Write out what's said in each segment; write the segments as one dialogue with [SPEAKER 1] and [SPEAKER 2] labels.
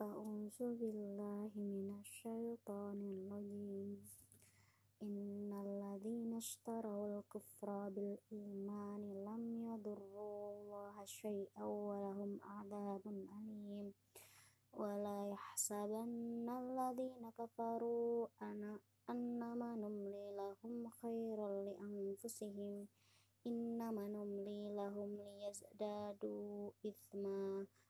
[SPEAKER 1] أعوذ بالله من الشيطان الرجيم. إن الذين اشتروا الكفر بالإيمان لم يضروا الله شيئا ولهم عذاب أليم. ولا يحسبن الذين كفروا أن أنما نملي لهم خير لأنفسهم. إنما نملي لهم ليزدادوا إثما.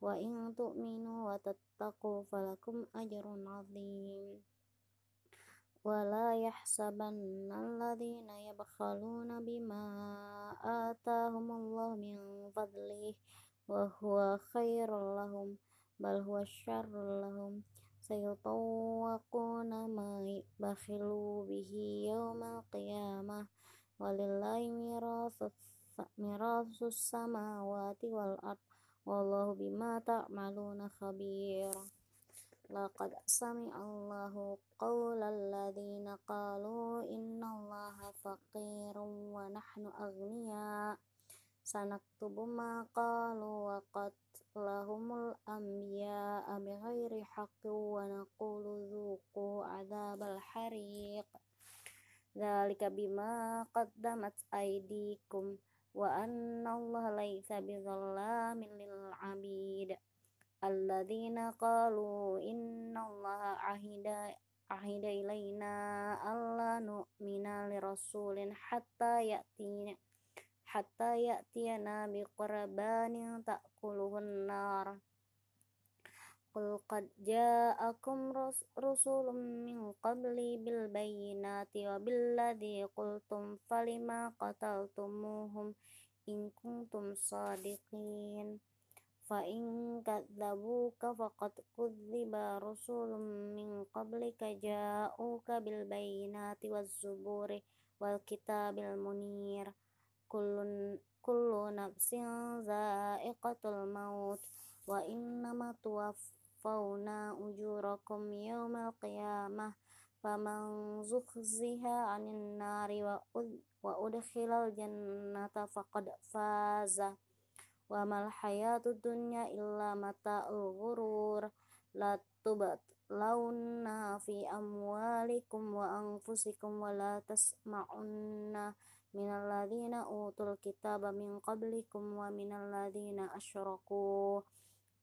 [SPEAKER 1] وإن تؤمنوا وتتقوا فلكم أجر عظيم ولا يحسبن الذين يبخلون بما آتاهم الله من فضله وهو خير لهم بل هو شر لهم سيطوقون ما بخلوا به يوم القيامة ولله ميراث ميراث السماوات والأرض wallahu bima ta'maluna khabir. Laqad sami Allahu qawla alladhina qalu inna allaha faqirun wa nahnu aghniya. Sanaktubu ma qalu wa qatlahumul anbiya bighairi haqqin wa naqulu dhuqu adzabal hariq. Dzalika bima qaddamat aydikum wa anna Allah laisa bizallamin lil 'abid alladzina qalu inna Allah ahida ahida ilaina alla nu'mina li rasulin hatta ya'tina hatta ya'tiyana biqurbanin ta'kuluhun nar. Qul qad ja'akum rusulun min qabli bil tiwa wa billadhi qultum falima qataltumuhum ingkung tum sadiqin. Fa in kadzabuka faqad kudziba rusulun min qablika ja'uka bil bayyinati waz zuburi wal kitabil munir. Kullun kullu nafsin za'iqatul maut wa innama tuwaffawna ujurakum yawmal qiyamah faman zukhziha 'anil nari wa ud wa udkhilal jannata faqad faza. Wa mal hayatu dunya illa mata'ul ghurur la tubat launa fi amwalikum wa anfusikum wa la tasma'unna minal ladhina utul kitaba min qablikum wa minal ladhina asyraku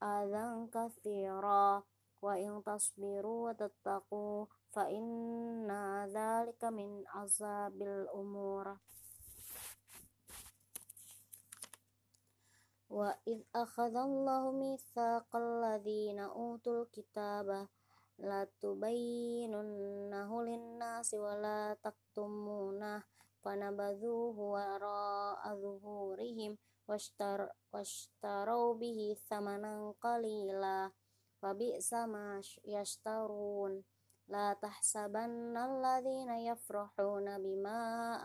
[SPEAKER 1] آذى كثيرا وإن تصبروا وتتقوا فإن ذلك من عذاب الأمور وإذ أخذ الله ميثاق الذين أوتوا الكتاب لا تبيننه للناس ولا تكتمونه فنبذوه وراء ظهورهم واشتر واشتروا به ثمنا قليلا فبئس ما يشترون. لا تحسبن الذين يفرحون بما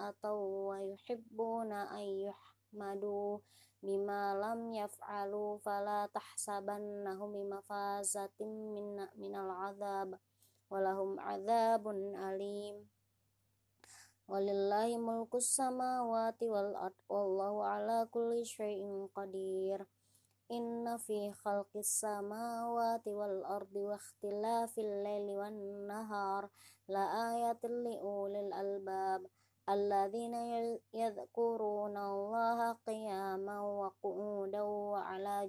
[SPEAKER 1] أتوا ويحبون أن يحمدوا بما لم يفعلوا فلا تحسبنهم بمفازة من, من العذاب. ولهم عذاب أليم. ولله ملك السماوات والأرض والله على كل شيء قدير إن في خلق السماوات والأرض واختلاف الليل والنهار لآيات لأولي الألباب الذين يذكرون الله قياما وقعودا وعلى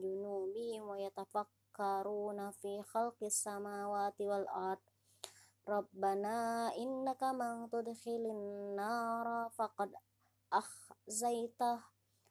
[SPEAKER 1] Rabbana innaka man tudkhilin nara faqad akhzaitah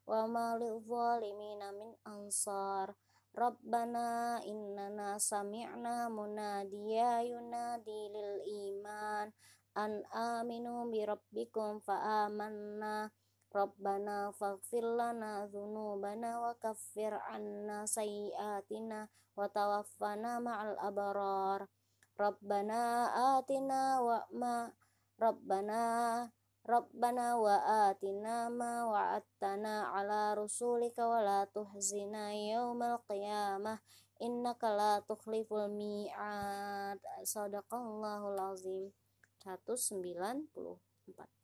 [SPEAKER 1] wa ma lizalimina min ansar. Rabbana innana sami'na munadiya yunadi lil iman. An aminu bi rabbikum fa amanna. Rabbana faghfir lana dhunubana wa kaffir anna sayyiatina wa tawaffana ma'al abrar. Rabbana atina wa ma Rabbana Rabbana wa atina ma wa'attana ala rusulika wa la tuhzina yawmal qiyamah. Innaka la tukhliful mi'ad. Sadaqallahul azim. 194